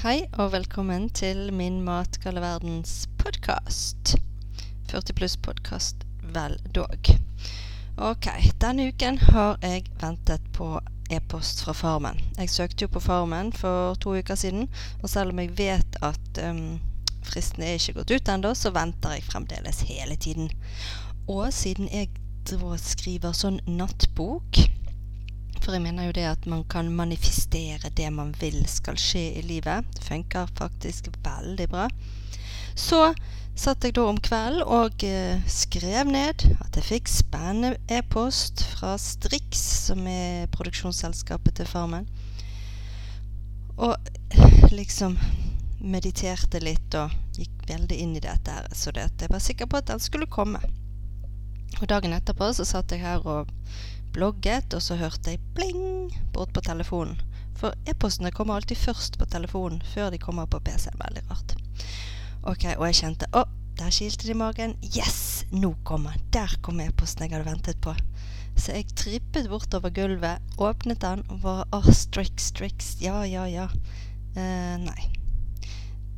Hei og velkommen til min Matgale verdens podkast. 40 pluss-podkast, vel dog. Ok, denne uken har jeg ventet på e-post fra Farmen. Jeg søkte jo på Farmen for to uker siden, og selv om jeg vet at um, fristen er ikke gått ut ennå, så venter jeg fremdeles hele tiden. Og siden jeg skriver sånn nattbok for jeg mener jo det at man kan manifestere det man vil skal skje i livet. Det funker faktisk veldig bra. Så satt jeg da om kvelden og eh, skrev ned at jeg fikk spennende e-post fra Strix, som er produksjonsselskapet til Farmen. Og liksom mediterte litt og gikk veldig inn i dette her, så det jeg var sikker på at den skulle komme. Og dagen etterpå så satt jeg her og blogget, og så hørte jeg bling bort på telefonen. For e-postene kommer alltid først på telefonen før de kommer på PC-en. Veldig rart. Ok, Og jeg kjente å, der kilte det i magen. Yes! Nå kommer Der kom e-posten jeg hadde ventet på. Så jeg trippet bortover gulvet, åpnet den og var åh, Strix, Strix, ja, ja, ja. Eh, nei.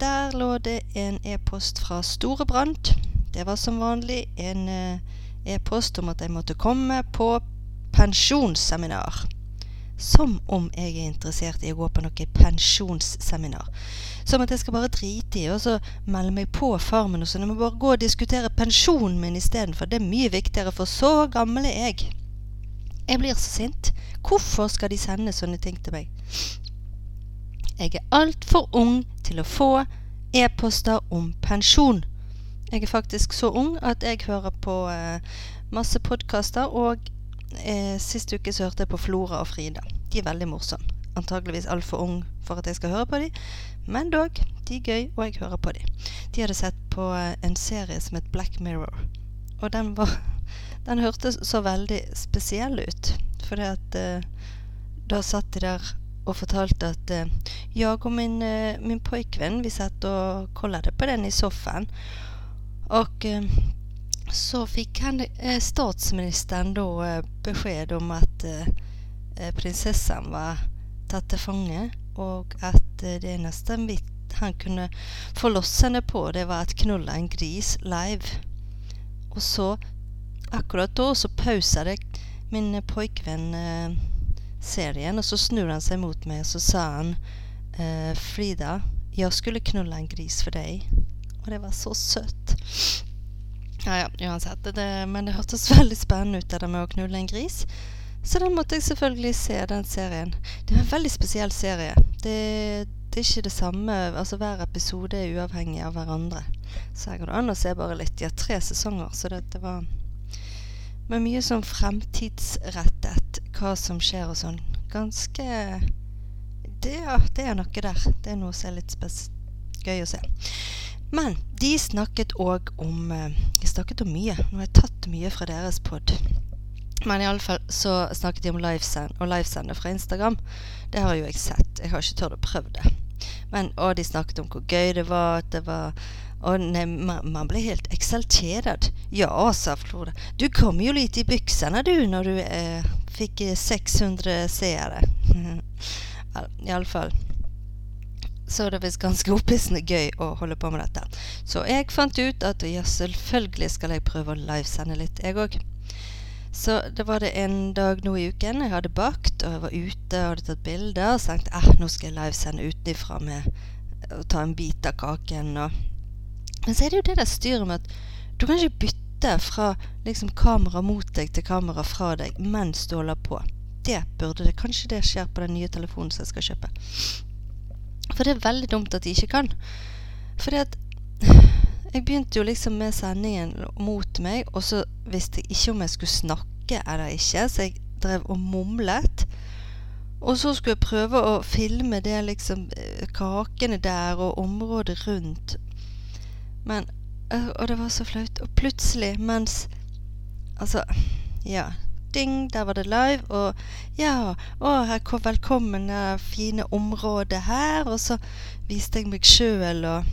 Der lå det en e-post fra Storebrand. Det var som vanlig en eh, e-post om at jeg måtte komme på pensjonsseminar. Som om jeg er interessert i å gå på noe pensjonsseminar. Som at jeg skal bare drite i og så melde meg på Farmen og sånn. Jeg må bare gå og diskutere pensjonen min istedenfor. Det er mye viktigere, for så gammel er jeg. Jeg blir så sint. Hvorfor skal de sende sånne ting til meg? Jeg er altfor ung til å få e-poster om pensjon. Jeg er faktisk så ung at jeg hører på eh, masse podkaster, og eh, Sist uke så hørte jeg på Flora og Frida. De er veldig morsomme. Antageligvis altfor ung for at jeg skal høre på dem, men dog. De er gøy, og jeg hører på dem. De hadde sett på eh, en serie som het Black Mirror, og den var Den hørtes så veldig spesiell ut, fordi at eh, da satt de der og fortalte at eh, jeg og min, eh, min pojkvän, vi satt og kollet på den i sofaen. Og eh, så fikk han, eh, statsministeren da eh, beskjed om at eh, prinsessan var tatt til fange, og at det eneste han kunne forlosse henne på, det var å knulla en gris live. Og så, akkurat da, så pausa det min pojkvenn serien, og så snur han seg mot meg, og så sa han Frida, jeg skulle knulla en gris for deg. Og det var så søtt. Ja, ja, uansett. Det, men det hørtes veldig spennende ut, det der med å knulle en gris. Så den måtte jeg selvfølgelig se, den serien. Det er en veldig spesiell serie. Det, det er ikke det samme Altså hver episode er uavhengig av hverandre. Så her går det an å se bare litt. De har tre sesonger, så det, det var Men mye sånn fremtidsrettet hva som skjer og sånn. Ganske det, ja, det er noe der. Det er noe som er litt gøy å se. Men de snakket òg om eh, De snakket om mye. Nå har jeg tatt mye fra deres pod. Men iallfall så snakket de om livesend, og livesende fra Instagram. Det har jo jeg sett. Jeg har ikke turt å prøve det. Men, og de snakket om hvor gøy det var. At det var og nei, man, man, ble helt eksaltert. Ja, sa Flora. Du kom jo litt i byksene du når du eh, fikk 600 seere. Iallfall så det er visst ganske opphissende gøy å holde på med dette. Så jeg fant ut at ja, selvfølgelig skal jeg prøve å livesende litt, jeg òg. Så det var det en dag nå i uken jeg hadde bakt, og jeg var ute og hadde tatt bilder. Og tenkte eh, nå skal jeg livesende utenfra med å ta en bit av kaken. Og. Men så er det jo det der styret med at du kan ikke bytte fra liksom kamera mot deg til kamera fra deg mens du holder på. Det burde det. Kanskje det skjer på den nye telefonen som jeg skal kjøpe. For det er veldig dumt at de ikke kan. Fordi at jeg begynte jo liksom med sendingen mot meg, og så visste jeg ikke om jeg skulle snakke eller ikke, så jeg drev og mumlet. Og så skulle jeg prøve å filme det liksom eh, kakene der og området rundt. Men øh, Og det var så flaut. Og plutselig, mens Altså, ja ding, der var det live. Og ja, å, velkommen, det fine området her. Og så viste jeg meg sjøl og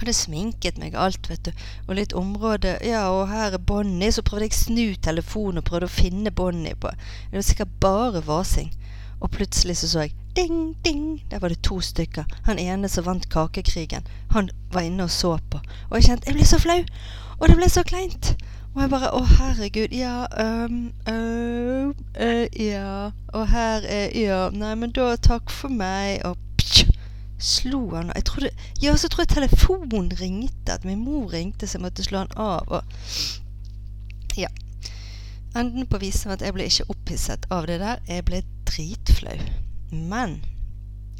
hadde sminket meg alt, vet du. Og litt område Ja, og her er Bonnie. Så prøvde jeg snu telefonen og prøvde å finne Bonnie på Det var sikkert bare vasing. Og plutselig så så jeg ding, ding. Der var det to stykker. Han ene som vant Kakekrigen, han var inne og så på. Og jeg kjente Jeg ble så flau! Og det ble så kleint. Og jeg bare Å, herregud. Ja, um, uh, uh, ja. Og her er Ja. Nei, men da takk for meg. Og psj, slo han. Jeg trodde Ja, så tror jeg telefonen ringte. At min mor ringte, så jeg måtte slå han av. Og Ja. Enden på visen var at jeg ble ikke opphisset av det der. Jeg ble dritflau. Men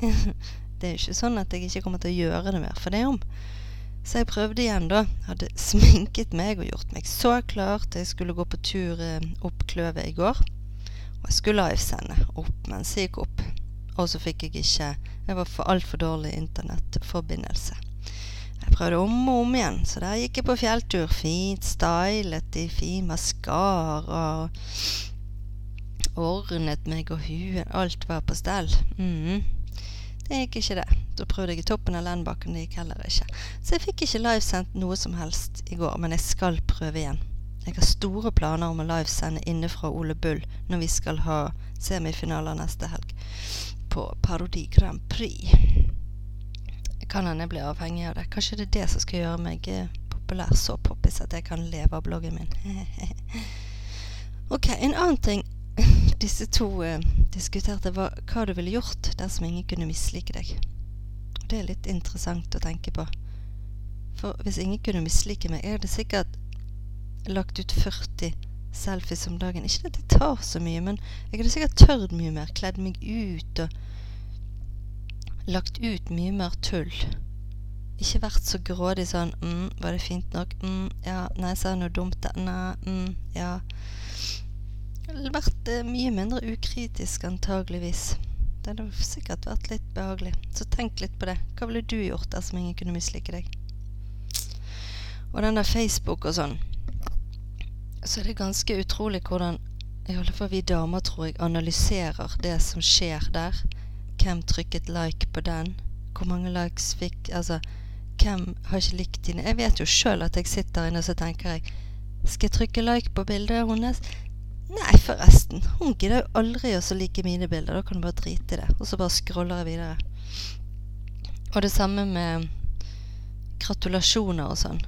det er jo ikke sånn at jeg ikke kommer til å gjøre det mer for det om. Så jeg prøvde igjen, da. Hadde sminket meg og gjort meg så klar til jeg skulle gå på tur eh, opp Kløvet i går. Og jeg skulle livesende opp mens jeg gikk opp. Og så fikk jeg ikke Jeg var for altfor dårlig internettforbindelse. Jeg prøvde om og om igjen, så der gikk jeg på fjelltur. Fint stylet i fin maskara ordnet meg og huet. Alt var på stell. Mm. Det gikk ikke, det. Da prøvde jeg i toppen av landbakken, det gikk heller ikke. Så jeg fikk ikke livesendt noe som helst i går, men jeg skal prøve igjen. Jeg har store planer om å livesende inne fra Ole Bull når vi skal ha semifinaler neste helg på Parodi Grand Prix. Kan hende jeg blir avhengig av det. Kanskje det er det som skal gjøre meg eh, populær, så poppis at jeg kan leve av bloggen min. ok, en annen ting disse to eh, diskuterte, var hva du ville gjort dersom ingen kunne mislike deg. Det er litt interessant å tenke på. For hvis ingen kunne mislike meg, jeg hadde sikkert lagt ut 40 selfies om dagen. Ikke at det tar så mye, men jeg hadde sikkert tørt mye mer. Kledd meg ut og lagt ut mye mer tull. Ikke vært så grådig sånn mm, 'Var det fint nok?' Mm, 'Ja.' 'Nei, sa jeg noe dumt?' 'Nei.' Mm, 'Ja.' vært eh, mye mindre ukritisk, antageligvis. Det hadde sikkert vært litt behagelig. Så tenk litt på det. Hva ville du gjort dersom ingen kunne mislike deg? Og den der Facebook og sånn, så er det ganske utrolig hvordan i alle fall vi damer, tror jeg, analyserer det som skjer der. Hvem trykket like på den? Hvor mange likes fikk Altså, hvem har ikke likt dine Jeg vet jo sjøl at jeg sitter inne og så tenker jeg Skal jeg trykke like på bildet hennes? Nei, forresten. Hun gidder jo aldri å like mine bilder. Da kan du bare drite i det. Og så bare scroller jeg videre. Og det samme med gratulasjoner og sånn.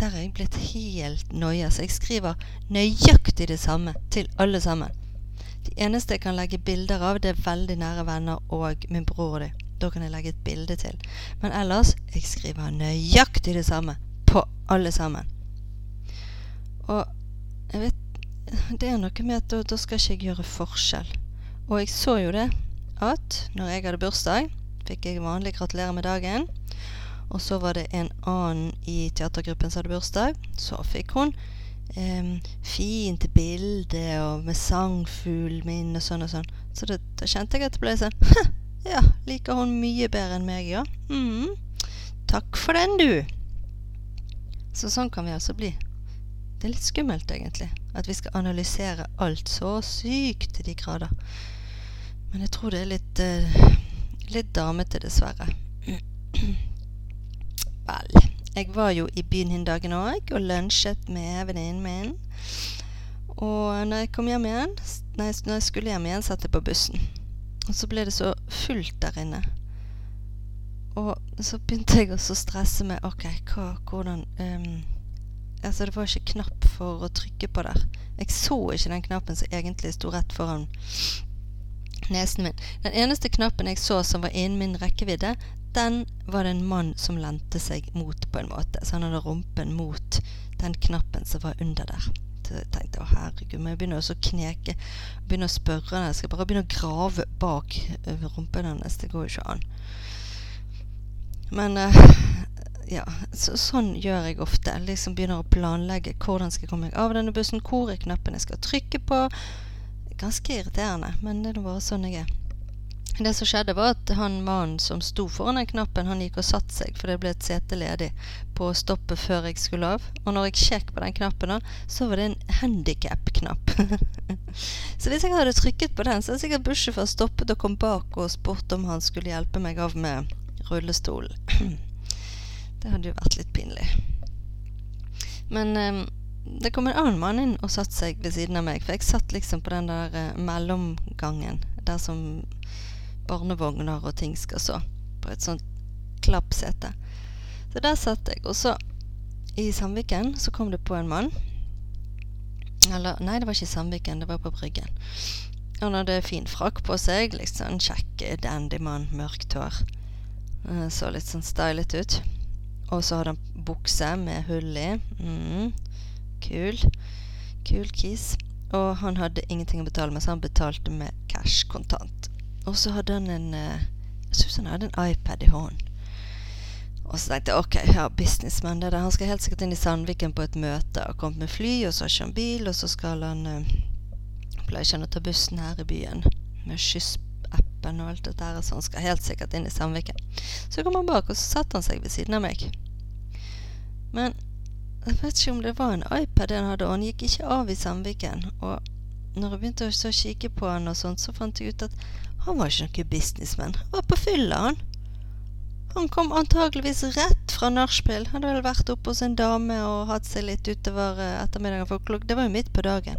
Der er jeg blitt helt noia. Så jeg skriver nøyaktig det samme til alle sammen. De eneste jeg kan legge bilder av, det er veldig nære venner og min bror og de. Da kan jeg legge et bilde til. Men ellers jeg skriver nøyaktig det samme på alle sammen. Og jeg vet det er noe med at da, da skal ikke jeg gjøre forskjell. Og jeg så jo det at når jeg hadde bursdag, fikk jeg vanlig gratulere med dagen. Og så var det en annen i teatergruppen som hadde bursdag. Så fikk hun eh, fint bilde og med sangfuglen min og sånn og sånn. Så det, da kjente jeg at det ble sånn Ja, liker hun mye bedre enn meg, ja. Mm. Takk for den, du. Så sånn kan vi altså bli. Det er litt skummelt, egentlig. At vi skal analysere alt så sykt til de grader. Men jeg tror det er litt uh, litt damete, dessverre. Vel. Jeg var jo i byen den dagen òg og lunsjet med venninnen min. Og når jeg kom hjem igjen, nei, når jeg skulle hjem igjen, satt jeg på bussen. Og så ble det så fullt der inne. Og så begynte jeg også å stresse med OK, hva, hvordan um, Altså, det var ikke knapp for å trykke på der. Jeg så ikke den knappen som egentlig sto rett foran nesen min. Den eneste knappen jeg så som var innen min rekkevidde, den var det en mann som lente seg mot, på en måte. Så han hadde rumpen mot den knappen som var under der. Så jeg tenkte å herregud, må jeg begynne å kneke, begynne å spørre. Jeg skal bare begynne å grave bak rumpen hennes. Det går jo ikke an. Men uh, ja, så, sånn gjør jeg ofte. Liksom begynner å planlegge hvordan skal jeg komme meg av denne bussen, hvor er knappen jeg skal trykke på. Ganske irriterende, men det er bare sånn jeg er. Det som skjedde, var at han mannen som sto foran den knappen, han gikk og satte seg, for det ble et sete ledig på stoppet før jeg skulle av. Og når jeg sjekket på den knappen, så var det en handikap-knapp. så hvis jeg hadde trykket på den, så hadde sikkert bussjåføren stoppet og kom bak og spurt om han skulle hjelpe meg av med rullestolen. Det hadde jo vært litt pinlig. Men eh, det kom en annen mann inn og satte seg ved siden av meg. For jeg satt liksom på den der eh, mellomgangen der som barnevogner og ting skal stå. På et sånt klappsete. Så der satt jeg. Og så, i Sandviken, så kom det på en mann. Eller nei, det var ikke i Sandviken, det var på Bryggen. Han hadde fin frakk på seg, litt sånn kjekk dandymann, mørkt hår. Eh, Så litt sånn stylet ut. Og så hadde han bukse med hull i. Mm, kul. Kul kis. Og han hadde ingenting å betale med, så han betalte med cash, kontant. Og så hadde han en eh, Jeg syns han hadde en iPad i hånden. Og så tenkte jeg ok, ja, businessman det der. Han skal helt sikkert inn i Sandviken på et møte. Har kommet med fly, og så har ikke han bil, og så skal han uh, Pleier ikke han å ta bussen her i byen med Skyss-appen og alt dette her, så han skal helt sikkert inn i Sandviken. Så kom han bak, og så satte han seg ved siden av meg. Men jeg vet ikke om det var en iPad han hadde, og han gikk ikke av i Sandviken. Og når jeg begynte å kikke på han og sånt, så fant jeg ut at han var ikke noen businessman. Han var på fylla, han. Han kom antageligvis rett fra nachspiel. Hadde vel vært oppe hos en dame og hatt seg litt utover ettermiddagen. For det var jo midt på dagen.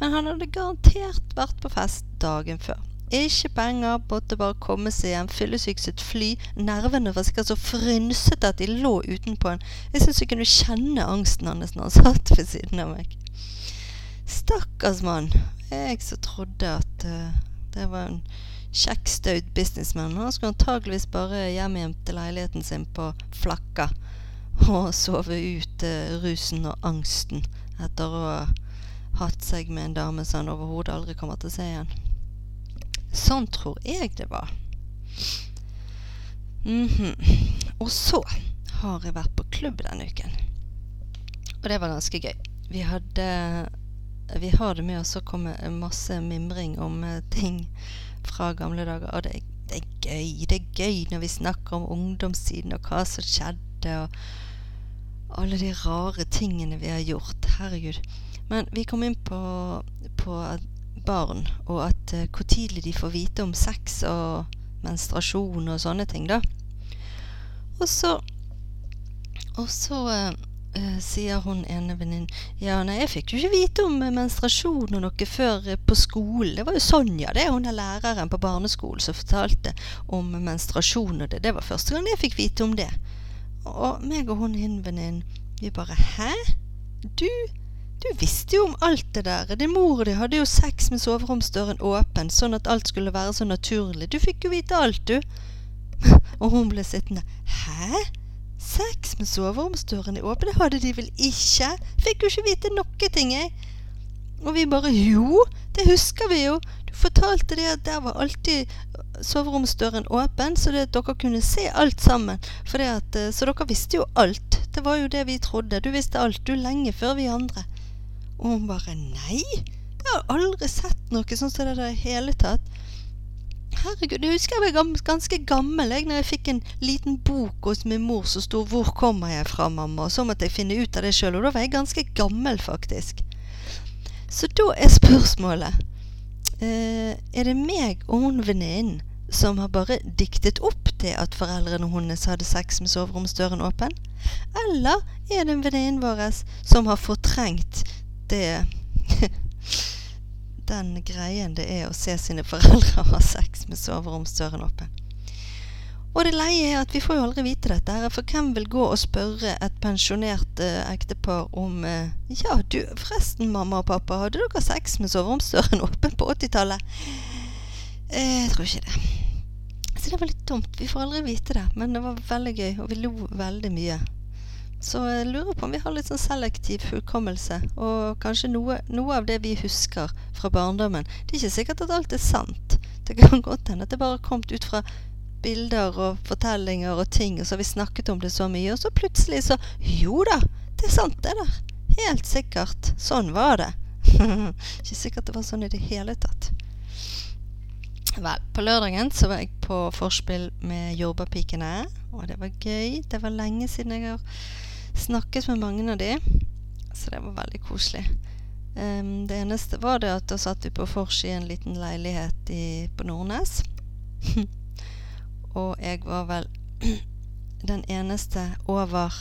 Men han hadde garantert vært på fest dagen før. Ikke penger, måtte bare komme seg hjem. Fyllesyk sitt fly. Nervene var sikkert så frynsete at de lå utenpå han. Jeg syns jeg kunne kjenne angsten hans når han satt ved siden av meg. Stakkars mann. Jeg som trodde at uh, det var en kjekk, staut businessman. Han skulle antageligvis bare hjem igjen til leiligheten sin på Flakka og sove ut uh, rusen og angsten etter å ha hatt seg med en dame som han overhodet aldri kommer til å se igjen. Sånn tror jeg det var. Mhm. Og så har jeg vært på klubb denne uken. Og det var ganske gøy. Vi hadde Vi har det med oss å komme masse mimring om eh, ting fra gamle dager. Og det, det er gøy. Det er gøy når vi snakker om ungdomstiden og hva som skjedde, og alle de rare tingene vi har gjort. Herregud. Men vi kom inn på, på barn, og at uh, hvor tidlig de får vite om sex og menstruasjon og sånne ting, da. Og så Og så uh, sier hun ene venninnen Ja, nei, jeg fikk jo ikke vite om menstruasjon og noe før på skolen. Det var jo Sonja, det. Hun er læreren på barneskolen som fortalte om menstruasjon og det. Det var første gang jeg fikk vite om det. Og meg og hun ene venninnen, vi bare Hæ? Du? Du visste jo om alt det der. Din mor og de hadde jo sex med soveromsdøren åpen, sånn at alt skulle være så naturlig. Du fikk jo vite alt, du. og hun ble sittende. Hæ? Sex med soveromsdøren åpen? Det hadde de vel ikke? Fikk jo ikke vite noe ting, jeg. Og vi bare Jo, det husker vi jo. Du fortalte det at der var alltid soveromsdøren åpen, så det at dere kunne se alt sammen. At, eh, så dere visste jo alt. Det var jo det vi trodde. Du visste alt, du, lenge før vi andre. Og hun bare Nei, jeg har aldri sett noe sånn som det der i hele tatt. Herregud, jeg husker jeg var ganske gammel jeg når jeg fikk en liten bok hos min mor som sto 'Hvor kommer jeg fra, mamma?' og så måtte jeg finne ut av det sjøl, og da var jeg ganske gammel, faktisk. Så da er spørsmålet eh, Er det meg og hun venninnen som har bare diktet opp det at foreldrene hennes hadde sex med soveromsdøren åpen? Eller er det en venninnen vår som har fortrengt det Den greien det er å se sine foreldre ha sex med soveromsdøren åpen. Og det leie er at vi får jo aldri vite dette, her, for hvem vil gå og spørre et pensjonert eh, ektepar om eh, Ja, du, forresten, mamma og pappa, hadde dere sex med soveromsdøren åpen på 80-tallet? Eh, jeg tror ikke det. Så det var litt dumt. Vi får aldri vite det, men det var veldig gøy, og vi lo veldig mye. Så jeg lurer på om vi har litt sånn selektiv hukommelse, og kanskje noe, noe av det vi husker fra barndommen. Det er ikke sikkert at alt er sant. Det kan godt hende at det bare har kommet ut fra bilder og fortellinger og ting, og så har vi snakket om det så mye, og så plutselig så Jo da, det er sant, det der. Helt sikkert. Sånn var det. ikke sikkert det var sånn i det hele tatt. Vel, på lørdagen så var jeg på forspill med Jordbærpikene, og det var gøy. Det var lenge siden jeg har snakket med mange av de, så det var veldig koselig. Um, det eneste var det at da satt vi på vors i en liten leilighet i, på Nordnes. og jeg var vel den eneste over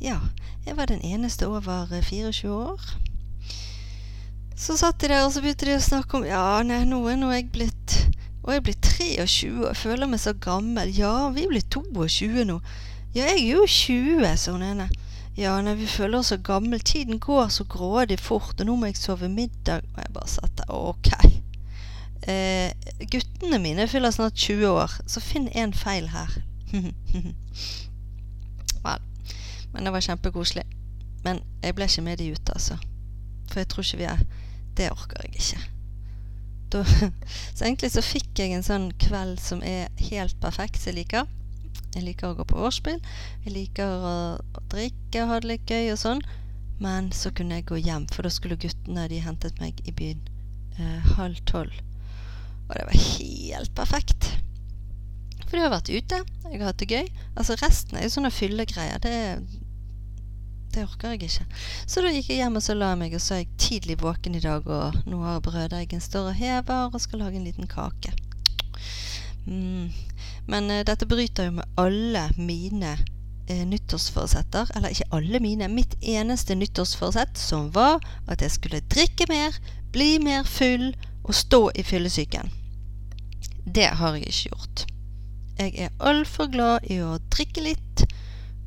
Ja, jeg var den eneste over 24 år. Så satt de der, og så begynte de å snakke om Ja, nei, nå er nå jeg blitt Og jeg blir 23 og jeg føler meg så gammel. Ja, vi blir 22 nå. Ja, jeg er jo 20, sa hun ene. Ja, nei, vi føler oss så gamle. Tiden går så grådig fort, og nå må jeg sove middag. Og jeg bare satt der. Ok. Eh, guttene mine fyller snart 20 år, så finn en feil her. Vel. Men det var kjempekoselig. Men jeg ble ikke med de ut, altså. For jeg tror ikke vi er Det orker jeg ikke. Da, så egentlig så fikk jeg en sånn kveld som er helt perfekt, som jeg liker. Jeg liker å gå på vorspiel. Jeg liker å, å drikke og ha det litt gøy og sånn. Men så kunne jeg gå hjem, for da skulle guttene De hentet meg i byen eh, halv tolv. Og det var helt perfekt. For de har vært ute, jeg har hatt det gøy. Altså Resten er jo sånne fyllegreier. Det, det orker jeg ikke. Så da gikk jeg hjem og så la meg, og så er jeg tidlig våken i dag, og nå har brøddeigen står og hever og skal lage en liten kake. Mm. Men uh, dette bryter jo med alle mine uh, nyttårsforsetter. Eller ikke alle mine. Mitt eneste nyttårsforsett, som var at jeg skulle drikke mer, bli mer full og stå i fyllesyken. Det har jeg ikke gjort. Jeg er altfor glad i å drikke litt,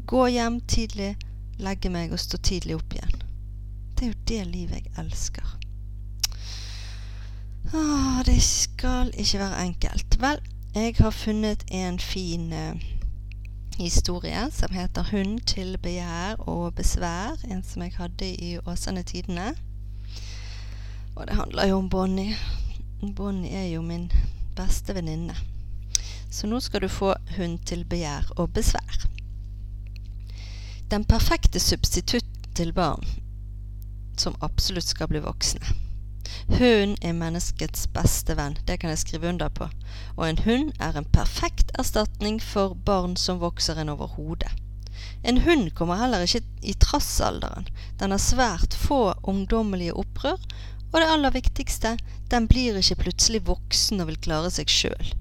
gå hjem tidlig, legge meg og stå tidlig opp igjen. Det er jo det livet jeg elsker. Åh, det skal ikke være enkelt. Vel, jeg har funnet en fin uh, historie som heter 'Hund til begjær og besvær'. En som jeg hadde i Åsane Tidene. Og det handler jo om Bonnie. Bonnie er jo min beste venninne. Så nå skal du få hund til begjær og besvær. Den perfekte substitutt til barn som absolutt skal bli voksne. Hunden er menneskets beste venn, det kan jeg skrive under på, og en hund er en perfekt erstatning for barn som vokser en over hodet. En hund kommer heller ikke i trassalderen, den har svært få ungdommelige opprør, og det aller viktigste, den blir ikke plutselig voksen og vil klare seg sjøl.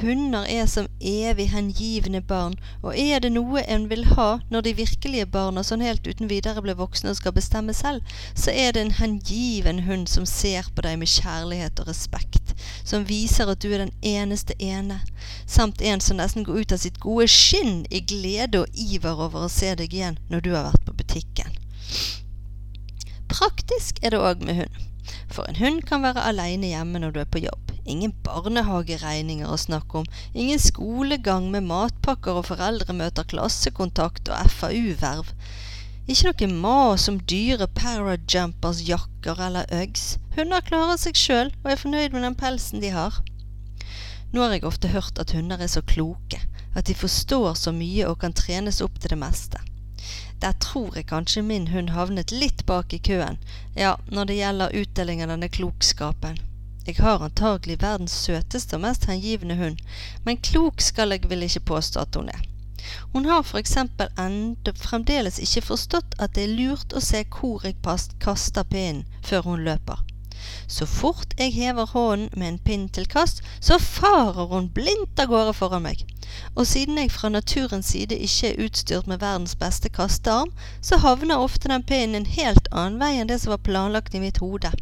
Hunder er som evig hengivne barn, og er det noe en vil ha når de virkelige barna sånn helt uten videre blir voksne og skal bestemme selv, så er det en hengiven hund som ser på deg med kjærlighet og respekt, som viser at du er den eneste ene, samt en som nesten går ut av sitt gode skinn i glede og iver over å se deg igjen når du har vært på butikken. Praktisk er det òg med hund, for en hund kan være aleine hjemme når du er på jobb. Ingen barnehageregninger å snakke om, ingen skolegang med matpakker og foreldremøter, klassekontakt og FAU-verv. Ikke noe mas om dyre parajumpers, jakker eller Uggs. Hunder klarer seg sjøl og er fornøyd med den pelsen de har. Nå har jeg ofte hørt at hunder er så kloke, at de forstår så mye og kan trenes opp til det meste. Der tror jeg kanskje min hund havnet litt bak i køen, ja, når det gjelder utdeling av denne klokskapen. Jeg har antagelig verdens søteste og mest hengivne hund, men klok skal jeg vel ikke påstå at hun er. Hun har for eksempel enda fremdeles ikke forstått at det er lurt å se hvor jeg kaster pinnen før hun løper. Så fort jeg hever hånden med en pinn til kast, så farer hun blindt av gårde foran meg. Og siden jeg fra naturens side ikke er utstyrt med verdens beste kastearm, så havner ofte den pinnen en helt annen vei enn det som var planlagt i mitt hode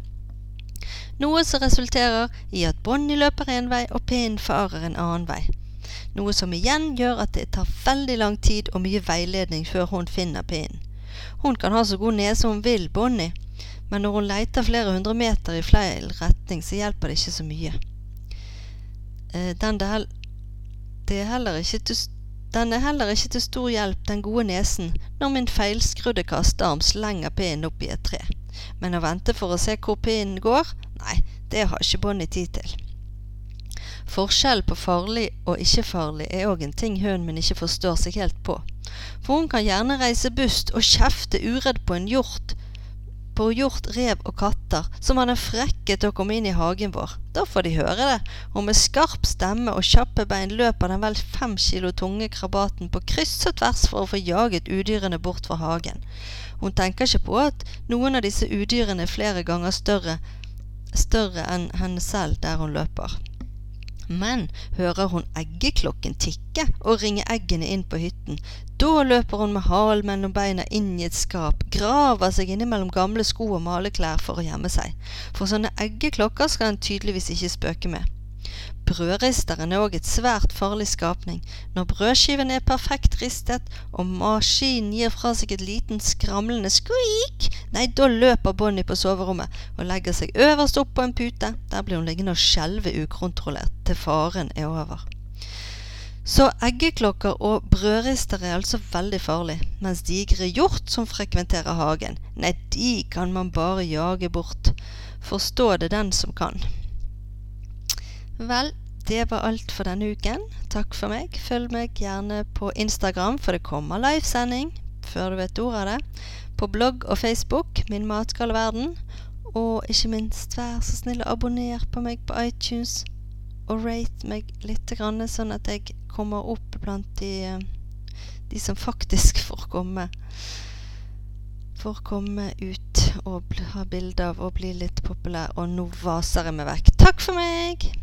noe som resulterer i at Bonnie løper en vei og pinnen farer en annen vei. Noe som igjen gjør at det tar veldig lang tid og mye veiledning før hun finner pinnen. Hun kan ha så god nese hun vil, Bonnie, men når hun leter flere hundre meter i feil retning, så hjelper det ikke så mye. Eh, den det, det er heller ikke til den er heller ikke til stor hjelp, den gode nesen, når min feilskrudde kastearm slenger pinnen opp i et tre. Men å vente for å se hvor pinnen går, nei, det har ikke Bonnie tid til. Forskjell på farlig og ikke farlig er òg en ting hunden min ikke forstår seg helt på. For hun kan gjerne reise bust og kjefte uredd på en hjort, på hjort, rev og katter som hadde frekke til å komme inn i hagen vår. Da får de høre det, og med skarp stemme og kjappe bein løper den vel fem kilo tunge krabaten på kryss og tvers for å få jaget udyrene bort fra hagen. Hun tenker ikke på at noen av disse udyrene er flere ganger større, større enn henne selv der hun løper. Men hører hun eggeklokken tikke og ringe eggene inn på hytten, da løper hun med halen mellom beina inn i et skap, graver seg innimellom gamle sko og maleklær for å gjemme seg, for sånne eggeklokker skal en tydeligvis ikke spøke med. Brødristeren er òg et svært farlig skapning. Når brødskiven er perfekt ristet, og maskinen gir fra seg et liten skramlende skrik, nei, da løper Bonnie på soverommet og legger seg øverst opp på en pute. Der blir hun liggende og skjelve ukontrollert til faren er over. Så eggeklokker og brødrister er altså veldig farlig, mens digre hjort som frekventerer hagen, nei, de kan man bare jage bort. Forstå det den som kan. Vel, det var alt for denne uken. Takk for meg. Følg meg gjerne på Instagram, for det kommer livesending før du vet ordet av det. På blogg og Facebook, Min matgale verden. Og ikke minst, vær så snill å abonnere på meg på iTunes. Og rate meg litt, sånn at jeg kommer opp blant de, de som faktisk får komme. Får komme ut og ha bilde av og bli litt populær. Og nå vaser jeg meg vekk. Takk for meg!